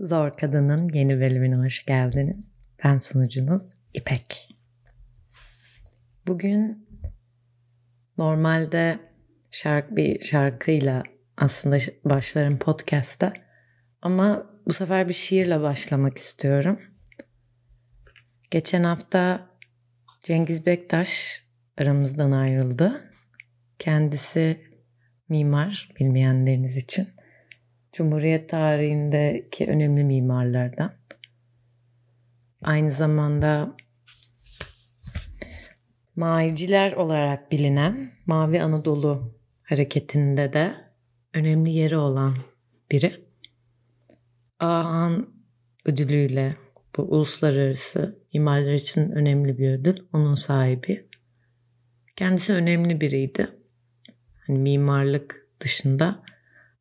Zor Kadın'ın yeni bölümüne hoş geldiniz. Ben sunucunuz İpek. Bugün normalde şarkı bir şarkıyla aslında başlarım podcast'a ama bu sefer bir şiirle başlamak istiyorum. Geçen hafta Cengiz Bektaş aramızdan ayrıldı. Kendisi mimar bilmeyenleriniz için. Cumhuriyet tarihindeki önemli mimarlardan. Aynı zamanda Maviciler olarak bilinen Mavi Anadolu hareketinde de önemli yeri olan biri. Ahan ödülüyle bu uluslararası mimarlar için önemli bir ödül. Onun sahibi. Kendisi önemli biriydi. Hani mimarlık dışında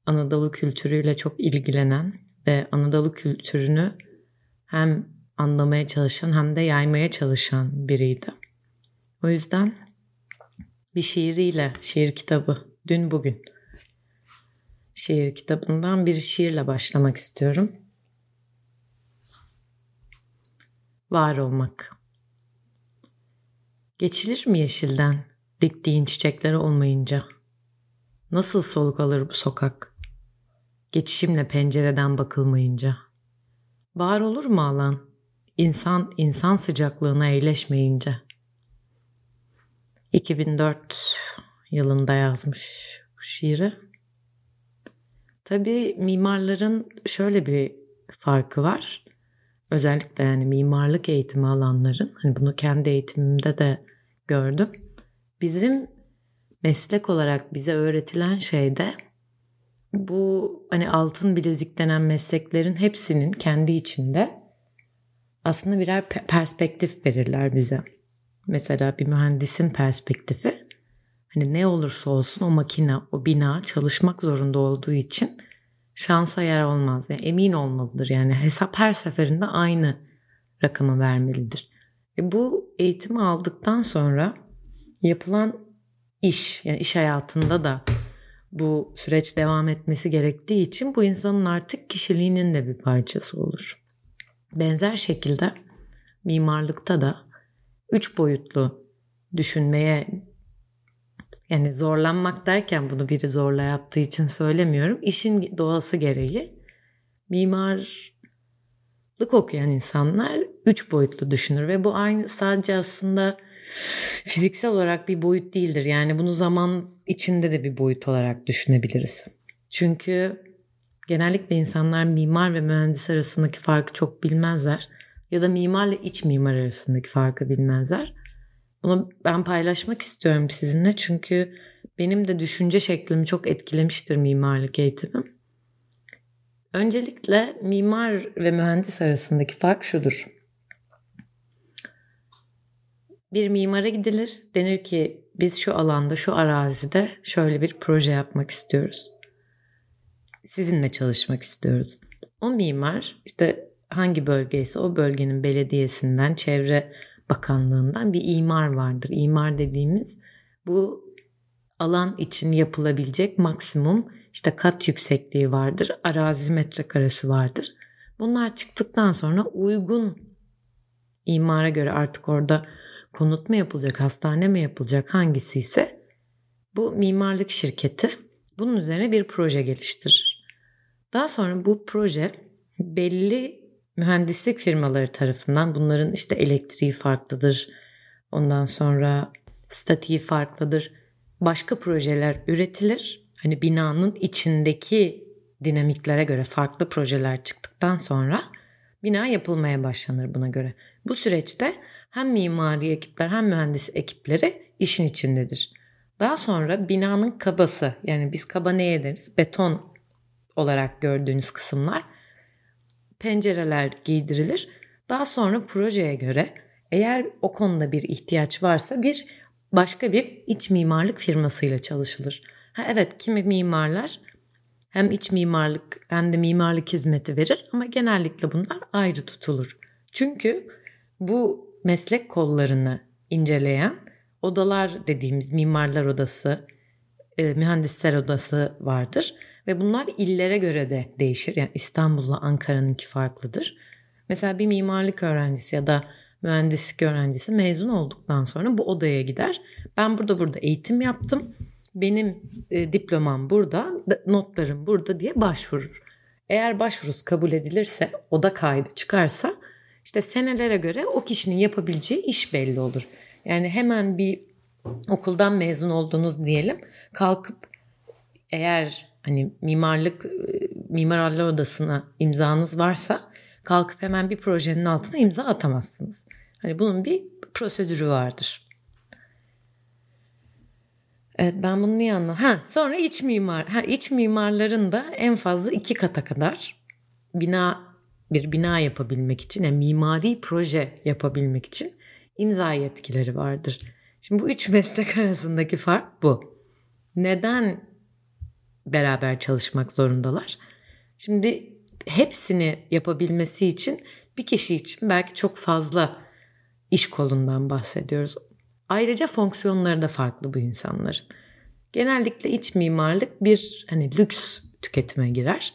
Anadolu kültürüyle çok ilgilenen ve Anadolu kültürünü hem anlamaya çalışan hem de yaymaya çalışan biriydi. O yüzden bir şiiriyle, şiir kitabı, dün bugün şiir kitabından bir şiirle başlamak istiyorum. Var olmak. Geçilir mi yeşilden diktiğin çiçekleri olmayınca? Nasıl soluk alır bu sokak? Geçişimle pencereden bakılmayınca. Var olur mu alan? İnsan insan sıcaklığına eğleşmeyince. 2004 yılında yazmış bu şiiri. Tabii mimarların şöyle bir farkı var. Özellikle yani mimarlık eğitimi alanların, hani bunu kendi eğitimimde de gördüm. Bizim meslek olarak bize öğretilen şey de bu hani altın bilezik denen mesleklerin hepsinin kendi içinde aslında birer perspektif verirler bize. Mesela bir mühendisin perspektifi hani ne olursa olsun o makine, o bina çalışmak zorunda olduğu için şansa yer olmaz. Yani emin olmalıdır. Yani hesap her seferinde aynı rakamı vermelidir. E bu eğitimi aldıktan sonra yapılan iş, yani iş hayatında da bu süreç devam etmesi gerektiği için bu insanın artık kişiliğinin de bir parçası olur. Benzer şekilde mimarlıkta da üç boyutlu düşünmeye yani zorlanmak derken bunu biri zorla yaptığı için söylemiyorum. İşin doğası gereği mimarlık okuyan insanlar üç boyutlu düşünür ve bu aynı sadece aslında fiziksel olarak bir boyut değildir. Yani bunu zaman içinde de bir boyut olarak düşünebiliriz. Çünkü genellikle insanlar mimar ve mühendis arasındaki farkı çok bilmezler. Ya da mimarla iç mimar arasındaki farkı bilmezler. Bunu ben paylaşmak istiyorum sizinle çünkü benim de düşünce şeklimi çok etkilemiştir mimarlık eğitimim. Öncelikle mimar ve mühendis arasındaki fark şudur. Bir mimara gidilir. Denir ki biz şu alanda, şu arazide şöyle bir proje yapmak istiyoruz. Sizinle çalışmak istiyoruz. O mimar işte hangi bölgeyse o bölgenin belediyesinden, çevre bakanlığından bir imar vardır. İmar dediğimiz bu alan için yapılabilecek maksimum işte kat yüksekliği vardır, arazi metrekaresi vardır. Bunlar çıktıktan sonra uygun imara göre artık orada konut mu yapılacak, hastane mi yapılacak hangisi ise bu mimarlık şirketi bunun üzerine bir proje geliştirir. Daha sonra bu proje belli mühendislik firmaları tarafından bunların işte elektriği farklıdır. Ondan sonra statiği farklıdır. Başka projeler üretilir. Hani binanın içindeki dinamiklere göre farklı projeler çıktıktan sonra bina yapılmaya başlanır buna göre. Bu süreçte hem mimari ekipler hem mühendis ekipleri işin içindedir. Daha sonra binanın kabası yani biz kaba ne deriz? Beton olarak gördüğünüz kısımlar pencereler giydirilir. Daha sonra projeye göre eğer o konuda bir ihtiyaç varsa bir başka bir iç mimarlık firmasıyla çalışılır. Ha evet kimi mimarlar hem iç mimarlık hem de mimarlık hizmeti verir ama genellikle bunlar ayrı tutulur. Çünkü bu meslek kollarını inceleyen odalar dediğimiz mimarlar odası, e, mühendisler odası vardır Ve bunlar illere göre de değişir. Yani İstanbul'la Ankara'nınki farklıdır. Mesela bir mimarlık öğrencisi ya da mühendislik öğrencisi mezun olduktan sonra bu odaya gider. Ben burada burada eğitim yaptım. Benim e, diplomam burada, notlarım burada diye başvurur. Eğer başvurusu kabul edilirse, oda kaydı çıkarsa işte senelere göre o kişinin yapabileceği iş belli olur. Yani hemen bir okuldan mezun oldunuz diyelim. Kalkıp eğer hani mimarlık e, mimarlar odasına imzanız varsa kalkıp hemen bir projenin altına imza atamazsınız. Hani bunun bir prosedürü vardır. Evet ben bunu niye anladım? Ha sonra iç mimar. Ha iç mimarların da en fazla iki kata kadar bina bir bina yapabilmek için, yani mimari proje yapabilmek için imza yetkileri vardır. Şimdi bu üç meslek arasındaki fark bu. Neden beraber çalışmak zorundalar? Şimdi hepsini yapabilmesi için bir kişi için belki çok fazla iş kolundan bahsediyoruz. Ayrıca fonksiyonları da farklı bu insanların. Genellikle iç mimarlık bir hani lüks tüketime girer.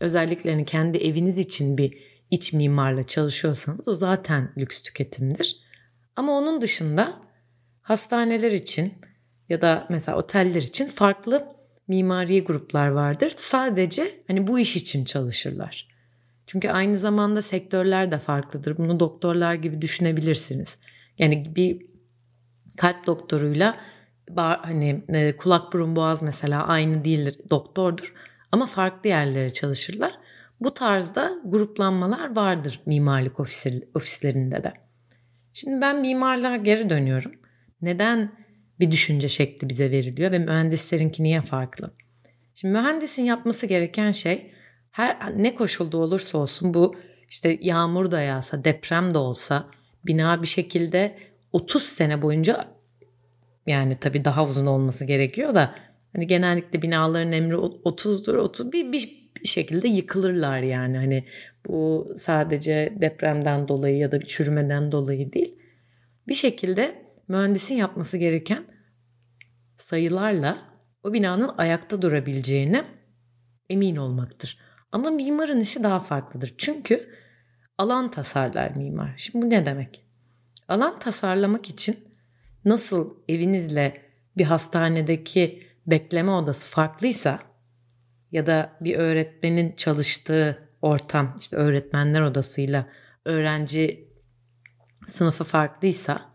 Özellikle hani kendi eviniz için bir iç mimarla çalışıyorsanız o zaten lüks tüketimdir. Ama onun dışında hastaneler için ya da mesela oteller için farklı mimari gruplar vardır. Sadece hani bu iş için çalışırlar. Çünkü aynı zamanda sektörler de farklıdır. Bunu doktorlar gibi düşünebilirsiniz. Yani bir kalp doktoruyla hani e, kulak burun boğaz mesela aynı değildir. Doktordur ama farklı yerlere çalışırlar. Bu tarzda gruplanmalar vardır mimarlık ofislerinde de. Şimdi ben mimarlığa geri dönüyorum. Neden bir düşünce şekli bize veriliyor ve mühendislerinki niye farklı? Şimdi mühendisin yapması gereken şey her ne koşulda olursa olsun bu işte yağmur da yağsa, deprem de olsa bina bir şekilde 30 sene boyunca yani tabii daha uzun olması gerekiyor da hani genellikle binaların emri 30'dur 30 bir, bir şekilde yıkılırlar yani hani bu sadece depremden dolayı ya da bir çürümeden dolayı değil. Bir şekilde mühendisin yapması gereken sayılarla o binanın ayakta durabileceğine emin olmaktır. Ama mimarın işi daha farklıdır. Çünkü alan tasarlar mimar. Şimdi bu ne demek? Alan tasarlamak için nasıl evinizle bir hastanedeki bekleme odası farklıysa ya da bir öğretmenin çalıştığı ortam işte öğretmenler odasıyla öğrenci sınıfı farklıysa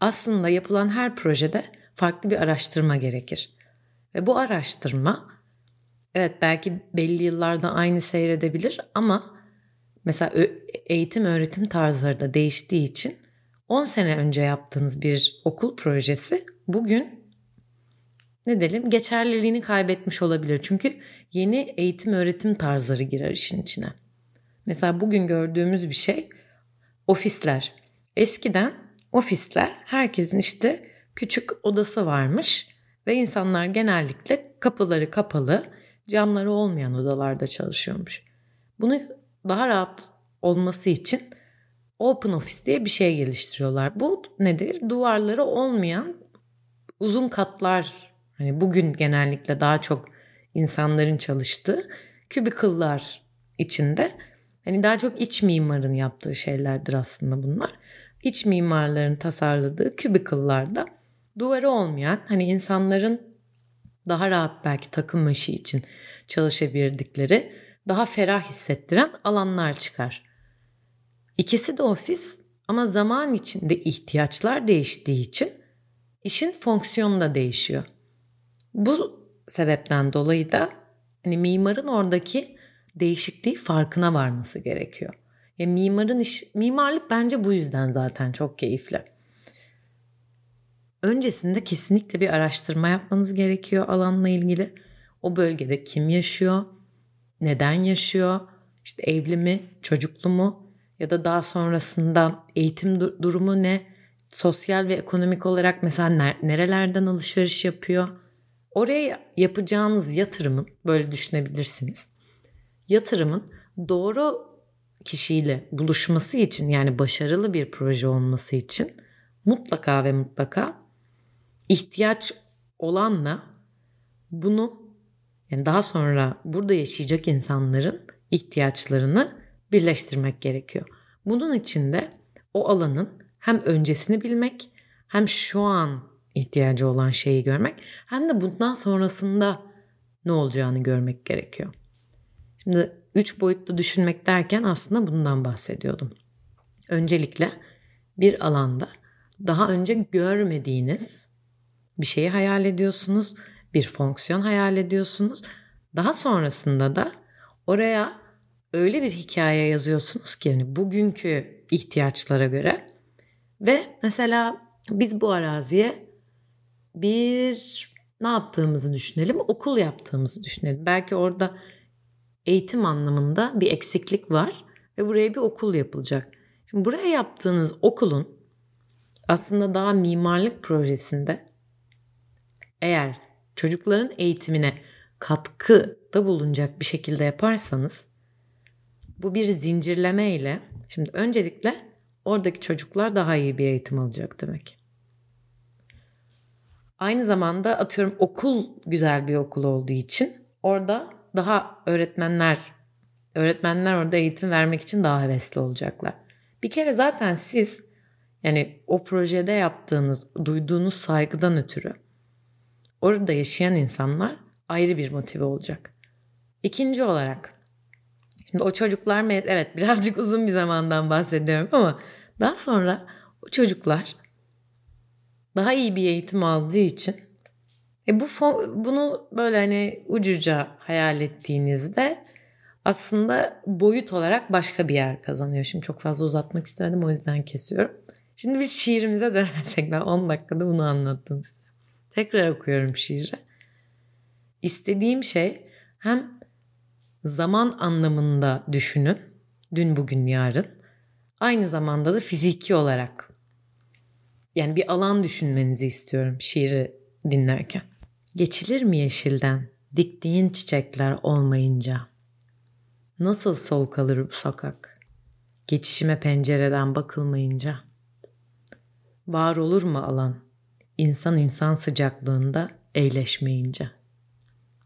aslında yapılan her projede farklı bir araştırma gerekir. Ve bu araştırma evet belki belli yıllarda aynı seyredebilir ama mesela eğitim öğretim tarzları da değiştiği için 10 sene önce yaptığınız bir okul projesi bugün ne diyelim geçerliliğini kaybetmiş olabilir. Çünkü yeni eğitim öğretim tarzları girer işin içine. Mesela bugün gördüğümüz bir şey ofisler. Eskiden ofisler herkesin işte küçük odası varmış ve insanlar genellikle kapıları kapalı, camları olmayan odalarda çalışıyormuş. Bunu daha rahat olması için open office diye bir şey geliştiriyorlar. Bu nedir? Duvarları olmayan uzun katlar hani bugün genellikle daha çok insanların çalıştığı kübikıllar içinde hani daha çok iç mimarın yaptığı şeylerdir aslında bunlar. İç mimarların tasarladığı kübikıllarda duvarı olmayan hani insanların daha rahat belki takım işi için çalışabildikleri daha ferah hissettiren alanlar çıkar. İkisi de ofis ama zaman içinde ihtiyaçlar değiştiği için işin fonksiyonu da değişiyor. Bu sebepten dolayı da hani mimarın oradaki değişikliği farkına varması gerekiyor. Ya mimarın iş, mimarlık bence bu yüzden zaten çok keyifli. Öncesinde kesinlikle bir araştırma yapmanız gerekiyor alanla ilgili. O bölgede kim yaşıyor? Neden yaşıyor? İşte evli mi, çocuklu mu? Ya da daha sonrasında eğitim durumu ne? Sosyal ve ekonomik olarak mesela nerelerden alışveriş yapıyor? Oraya yapacağınız yatırımın böyle düşünebilirsiniz. Yatırımın doğru kişiyle buluşması için yani başarılı bir proje olması için mutlaka ve mutlaka ihtiyaç olanla bunu yani daha sonra burada yaşayacak insanların ihtiyaçlarını birleştirmek gerekiyor. Bunun için de o alanın hem öncesini bilmek hem şu an ihtiyacı olan şeyi görmek hem de bundan sonrasında ne olacağını görmek gerekiyor. Şimdi üç boyutlu düşünmek derken aslında bundan bahsediyordum. Öncelikle bir alanda daha önce görmediğiniz bir şeyi hayal ediyorsunuz, bir fonksiyon hayal ediyorsunuz. Daha sonrasında da oraya öyle bir hikaye yazıyorsunuz ki yani bugünkü ihtiyaçlara göre ve mesela biz bu araziye bir ne yaptığımızı düşünelim, okul yaptığımızı düşünelim. Belki orada eğitim anlamında bir eksiklik var ve buraya bir okul yapılacak. Şimdi buraya yaptığınız okulun aslında daha mimarlık projesinde eğer çocukların eğitimine katkı da bulunacak bir şekilde yaparsanız bu bir zincirleme ile şimdi öncelikle oradaki çocuklar daha iyi bir eğitim alacak demek. Aynı zamanda atıyorum okul güzel bir okul olduğu için orada daha öğretmenler öğretmenler orada eğitim vermek için daha hevesli olacaklar. Bir kere zaten siz yani o projede yaptığınız, duyduğunuz saygıdan ötürü orada yaşayan insanlar ayrı bir motive olacak. İkinci olarak şimdi o çocuklar evet birazcık uzun bir zamandan bahsediyorum ama daha sonra o çocuklar daha iyi bir eğitim aldığı için e bu bunu böyle hani ucuca hayal ettiğinizde aslında boyut olarak başka bir yer kazanıyor. Şimdi çok fazla uzatmak istemedim o yüzden kesiyorum. Şimdi biz şiirimize dönersek ben 10 dakikada bunu anlattım size. Tekrar okuyorum şiiri. İstediğim şey hem zaman anlamında düşünün. Dün, bugün, yarın. Aynı zamanda da fiziki olarak. Yani bir alan düşünmenizi istiyorum şiiri dinlerken. Geçilir mi yeşilden diktiğin çiçekler olmayınca? Nasıl sol kalır bu sokak? Geçişime pencereden bakılmayınca. Var olur mu alan? İnsan insan sıcaklığında eğleşmeyince.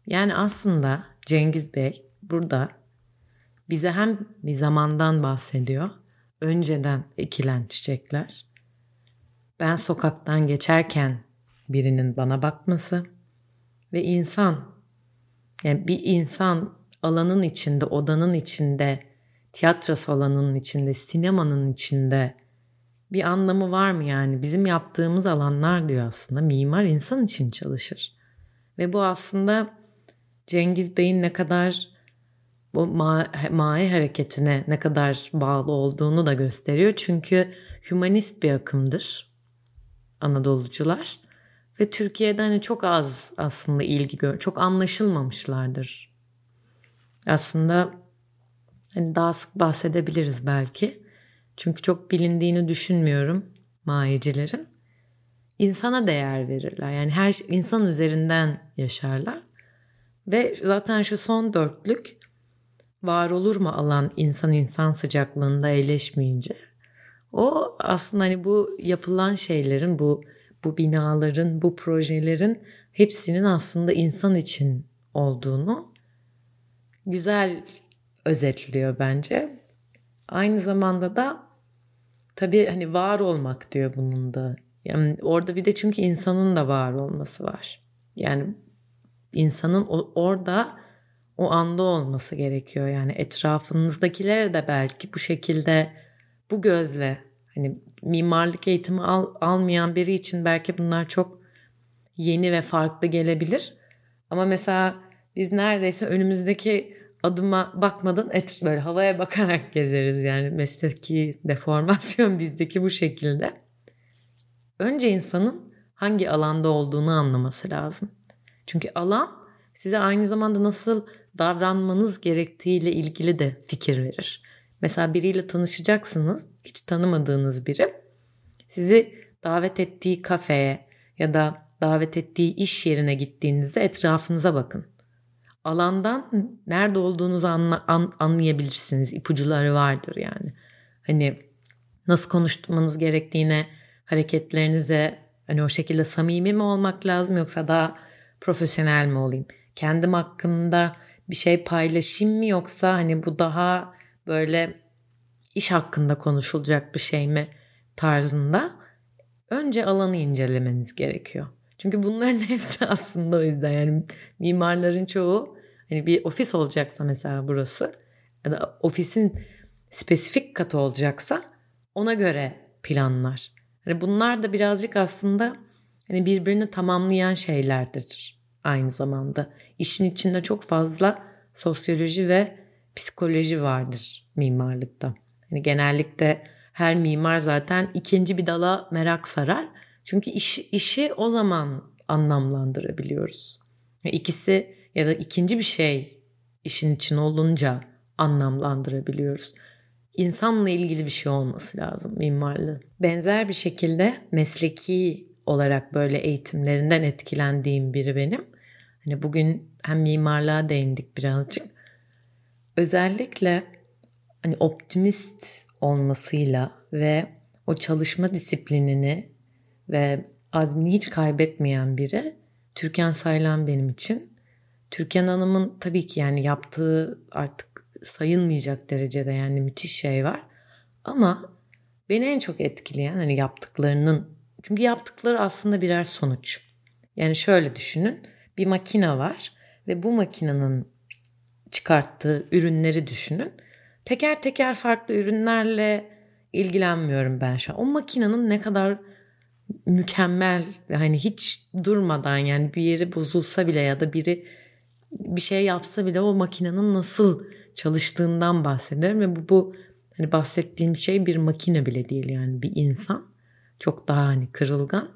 Yani aslında Cengiz Bey burada bize hem bir zamandan bahsediyor. Önceden ekilen çiçekler. Ben sokaktan geçerken birinin bana bakması ve insan yani bir insan alanın içinde, odanın içinde, tiyatro salonunun içinde, sinemanın içinde bir anlamı var mı yani? Bizim yaptığımız alanlar diyor aslında. Mimar insan için çalışır. Ve bu aslında Cengiz Bey'in ne kadar bu ma mae hareketine ne kadar bağlı olduğunu da gösteriyor. Çünkü humanist bir akımdır Anadolucular. Ve Türkiye'de hani çok az aslında ilgi gör, çok anlaşılmamışlardır. Aslında hani daha sık bahsedebiliriz belki. Çünkü çok bilindiğini düşünmüyorum mayecilerin. İnsana değer verirler. Yani her insan üzerinden yaşarlar. Ve zaten şu son dörtlük var olur mu alan insan insan sıcaklığında eğleşmeyince o aslında hani bu yapılan şeylerin bu bu binaların bu projelerin hepsinin aslında insan için olduğunu güzel özetliyor bence. Aynı zamanda da tabii hani var olmak diyor bunun da. Yani orada bir de çünkü insanın da var olması var. Yani insanın orada o anda olması gerekiyor. Yani etrafınızdakilere de belki bu şekilde bu gözle hani mimarlık eğitimi al, almayan biri için belki bunlar çok yeni ve farklı gelebilir. Ama mesela biz neredeyse önümüzdeki adıma bakmadan et böyle havaya bakarak gezeriz yani mesleki deformasyon bizdeki bu şekilde. Önce insanın hangi alanda olduğunu anlaması lazım. Çünkü alan size aynı zamanda nasıl davranmanız gerektiğiyle ilgili de fikir verir. Mesela biriyle tanışacaksınız, hiç tanımadığınız biri. Sizi davet ettiği kafeye ya da davet ettiği iş yerine gittiğinizde etrafınıza bakın. Alandan nerede olduğunuzu anla, an, anlayabilirsiniz. İpucuları vardır yani. Hani nasıl konuşmanız gerektiğine, hareketlerinize hani o şekilde samimi mi olmak lazım yoksa daha profesyonel mi olayım? kendim hakkında bir şey paylaşayım mı yoksa hani bu daha böyle iş hakkında konuşulacak bir şey mi tarzında önce alanı incelemeniz gerekiyor. Çünkü bunların hepsi aslında o yüzden yani mimarların çoğu hani bir ofis olacaksa mesela burası ya da ofisin spesifik katı olacaksa ona göre planlar. Hani bunlar da birazcık aslında hani birbirini tamamlayan şeylerdir aynı zamanda. İşin içinde çok fazla sosyoloji ve psikoloji vardır mimarlıkta. Hani genellikle her mimar zaten ikinci bir dala merak sarar. Çünkü iş, işi o zaman anlamlandırabiliyoruz. İkisi ya da ikinci bir şey işin için olunca anlamlandırabiliyoruz. İnsanla ilgili bir şey olması lazım mimarlığı. Benzer bir şekilde mesleki olarak böyle eğitimlerinden etkilendiğim biri benim. Hani bugün hem mimarlığa değindik birazcık. Özellikle hani optimist olmasıyla ve o çalışma disiplinini ve azmini hiç kaybetmeyen biri Türkan Saylan benim için. Türkan Hanım'ın tabii ki yani yaptığı artık sayılmayacak derecede yani müthiş şey var. Ama beni en çok etkileyen hani yaptıklarının çünkü yaptıkları aslında birer sonuç. Yani şöyle düşünün bir makine var ve bu makinenin çıkarttığı ürünleri düşünün. Teker teker farklı ürünlerle ilgilenmiyorum ben şu an. O makinenin ne kadar mükemmel hani hiç durmadan yani bir yeri bozulsa bile ya da biri bir şey yapsa bile o makinenin nasıl çalıştığından bahsediyorum ve bu, bu hani bahsettiğim şey bir makine bile değil yani bir insan çok daha hani kırılgan.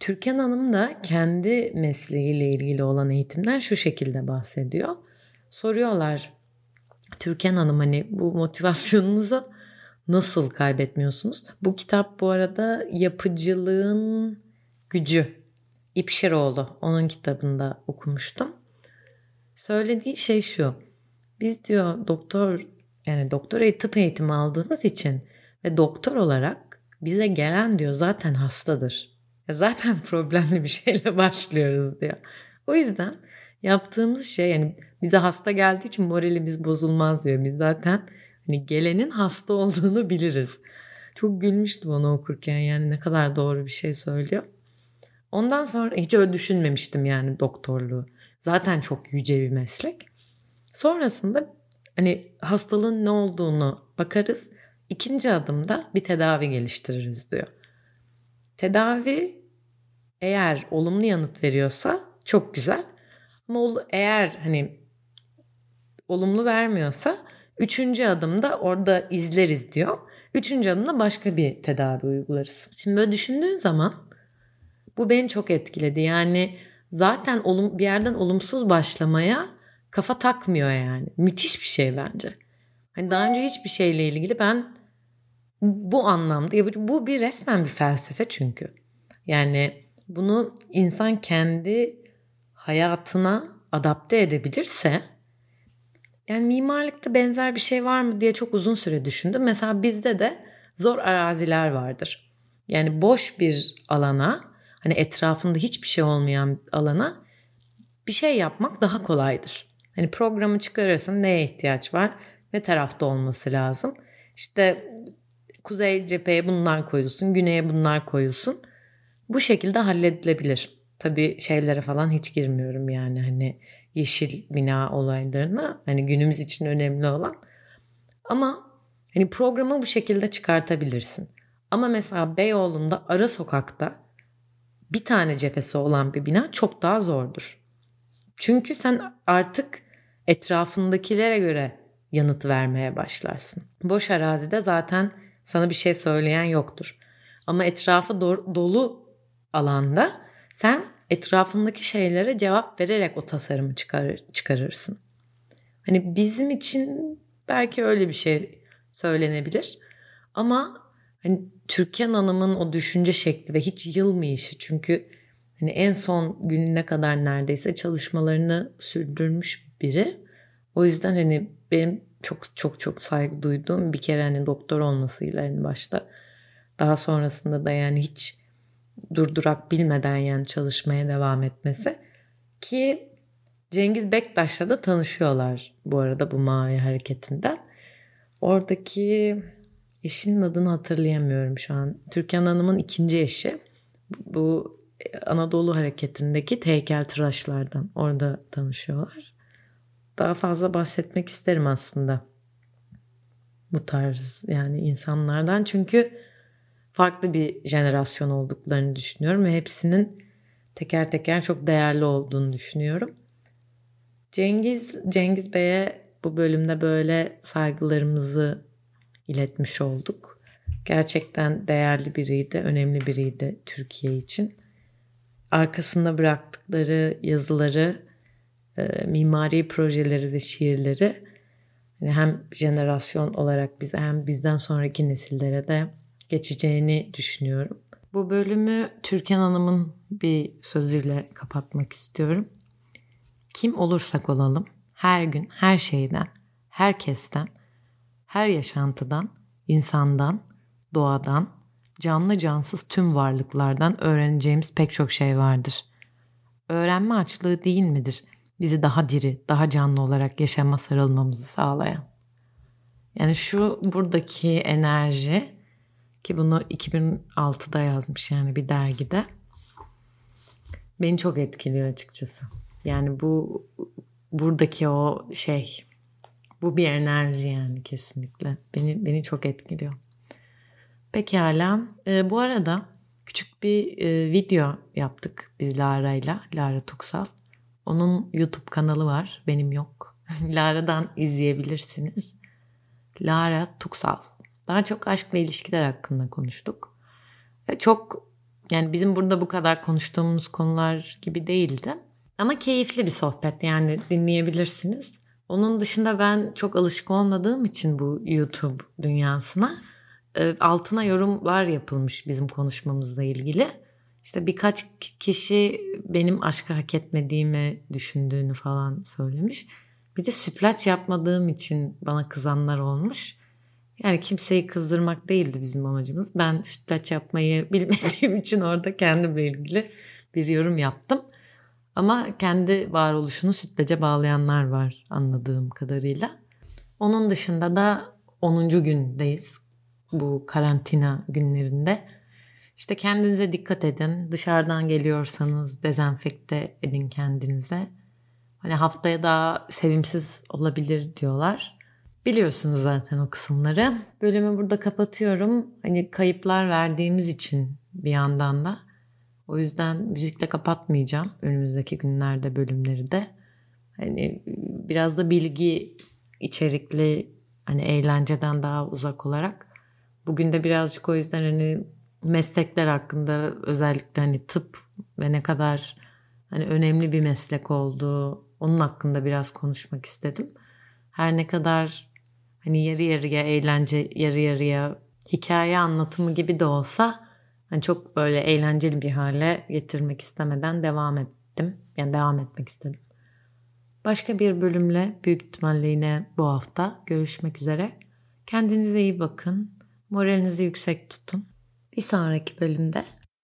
Türkan Hanım da kendi mesleğiyle ilgili olan eğitimden şu şekilde bahsediyor. Soruyorlar Türkan Hanım hani bu motivasyonunuzu nasıl kaybetmiyorsunuz? Bu kitap bu arada yapıcılığın gücü. İpşiroğlu onun kitabında okumuştum. Söylediği şey şu. Biz diyor doktor yani doktora tıp eğitimi aldığımız için ve doktor olarak bize gelen diyor zaten hastadır. Zaten problemli bir şeyle başlıyoruz diyor. O yüzden yaptığımız şey yani bize hasta geldiği için moralimiz bozulmaz diyor. Biz zaten hani gelenin hasta olduğunu biliriz. Çok gülmüştüm onu okurken yani ne kadar doğru bir şey söylüyor. Ondan sonra hiç öyle düşünmemiştim yani doktorluğu. Zaten çok yüce bir meslek. Sonrasında hani hastalığın ne olduğunu bakarız. İkinci adımda bir tedavi geliştiririz diyor. Tedavi eğer olumlu yanıt veriyorsa çok güzel. Ama eğer hani olumlu vermiyorsa üçüncü adımda orada izleriz diyor. Üçüncü adımda başka bir tedavi uygularız. Şimdi böyle düşündüğün zaman bu beni çok etkiledi. Yani zaten olum, bir yerden olumsuz başlamaya kafa takmıyor yani. Müthiş bir şey bence. Hani daha önce hiçbir şeyle ilgili ben bu anlamda bu bir resmen bir felsefe çünkü. Yani bunu insan kendi hayatına adapte edebilirse yani mimarlıkta benzer bir şey var mı diye çok uzun süre düşündüm. Mesela bizde de zor araziler vardır. Yani boş bir alana hani etrafında hiçbir şey olmayan alana bir şey yapmak daha kolaydır. Hani programı çıkarırsın neye ihtiyaç var ne tarafta olması lazım. İşte kuzey cepheye bunlar koyulsun güneye bunlar koyulsun. Bu şekilde halledilebilir. Tabii şeylere falan hiç girmiyorum yani hani yeşil bina olaylarına hani günümüz için önemli olan. Ama hani programı bu şekilde çıkartabilirsin. Ama mesela Beyoğlu'nda ara sokakta bir tane cephesi olan bir bina çok daha zordur. Çünkü sen artık etrafındakilere göre yanıt vermeye başlarsın. Boş arazide zaten sana bir şey söyleyen yoktur. Ama etrafı do- dolu alanda sen etrafındaki şeylere cevap vererek o tasarımı çıkarır, çıkarırsın. Hani bizim için belki öyle bir şey söylenebilir. Ama hani Türkan Hanım'ın o düşünce şekli ve hiç yılmayışı çünkü hani en son gününe kadar neredeyse çalışmalarını sürdürmüş biri. O yüzden hani benim çok çok çok saygı duyduğum bir kere hani doktor olmasıyla en başta daha sonrasında da yani hiç durdurak bilmeden yani çalışmaya devam etmesi ki Cengiz Bektaş'la da tanışıyorlar bu arada bu mavi hareketinden. Oradaki eşinin adını hatırlayamıyorum şu an. Türkan Hanım'ın ikinci eşi. Bu Anadolu hareketindeki heykeltıraşlardan. Orada tanışıyorlar. Daha fazla bahsetmek isterim aslında. Bu tarz yani insanlardan. Çünkü farklı bir jenerasyon olduklarını düşünüyorum ve hepsinin teker teker çok değerli olduğunu düşünüyorum. Cengiz Cengiz Bey'e bu bölümde böyle saygılarımızı iletmiş olduk. Gerçekten değerli biriydi, önemli biriydi Türkiye için. Arkasında bıraktıkları yazıları, e, mimari projeleri ve şiirleri yani hem jenerasyon olarak bize hem bizden sonraki nesillere de geçeceğini düşünüyorum. Bu bölümü Türkan Hanım'ın bir sözüyle kapatmak istiyorum. Kim olursak olalım her gün her şeyden, herkesten, her yaşantıdan, insandan, doğadan, canlı cansız tüm varlıklardan öğreneceğimiz pek çok şey vardır. Öğrenme açlığı değil midir bizi daha diri, daha canlı olarak yaşama sarılmamızı sağlayan? Yani şu buradaki enerji ki bunu 2006'da yazmış yani bir dergide. Beni çok etkiliyor açıkçası. Yani bu buradaki o şey bu bir enerji yani kesinlikle. Beni beni çok etkiliyor. Pekala. E, bu arada küçük bir e, video yaptık biz Lara'yla. Lara Tuksal. Onun YouTube kanalı var. Benim yok. Lara'dan izleyebilirsiniz. Lara Tuksal. Daha çok aşk ve ilişkiler hakkında konuştuk. Ve çok yani bizim burada bu kadar konuştuğumuz konular gibi değildi. Ama keyifli bir sohbet yani dinleyebilirsiniz. Onun dışında ben çok alışık olmadığım için bu YouTube dünyasına e, altına yorumlar yapılmış bizim konuşmamızla ilgili. İşte birkaç kişi benim aşkı hak etmediğimi düşündüğünü falan söylemiş. Bir de sütlaç yapmadığım için bana kızanlar olmuş. Yani kimseyi kızdırmak değildi bizim amacımız. Ben sütlaç yapmayı bilmediğim için orada kendimle ilgili bir yorum yaptım. Ama kendi varoluşunu sütlaca bağlayanlar var anladığım kadarıyla. Onun dışında da 10. gündeyiz bu karantina günlerinde. İşte kendinize dikkat edin. Dışarıdan geliyorsanız dezenfekte edin kendinize. Hani haftaya daha sevimsiz olabilir diyorlar. Biliyorsunuz zaten o kısımları. Bölümü burada kapatıyorum. Hani kayıplar verdiğimiz için bir yandan da. O yüzden müzikle kapatmayacağım önümüzdeki günlerde bölümleri de. Hani biraz da bilgi içerikli hani eğlenceden daha uzak olarak. Bugün de birazcık o yüzden hani meslekler hakkında özellikle hani tıp ve ne kadar hani önemli bir meslek olduğu onun hakkında biraz konuşmak istedim. Her ne kadar hani yarı yarıya eğlence, yarı yarıya hikaye anlatımı gibi de olsa hani çok böyle eğlenceli bir hale getirmek istemeden devam ettim. Yani devam etmek istedim. Başka bir bölümle büyük ihtimalle yine bu hafta görüşmek üzere. Kendinize iyi bakın. Moralinizi yüksek tutun. Bir sonraki bölümde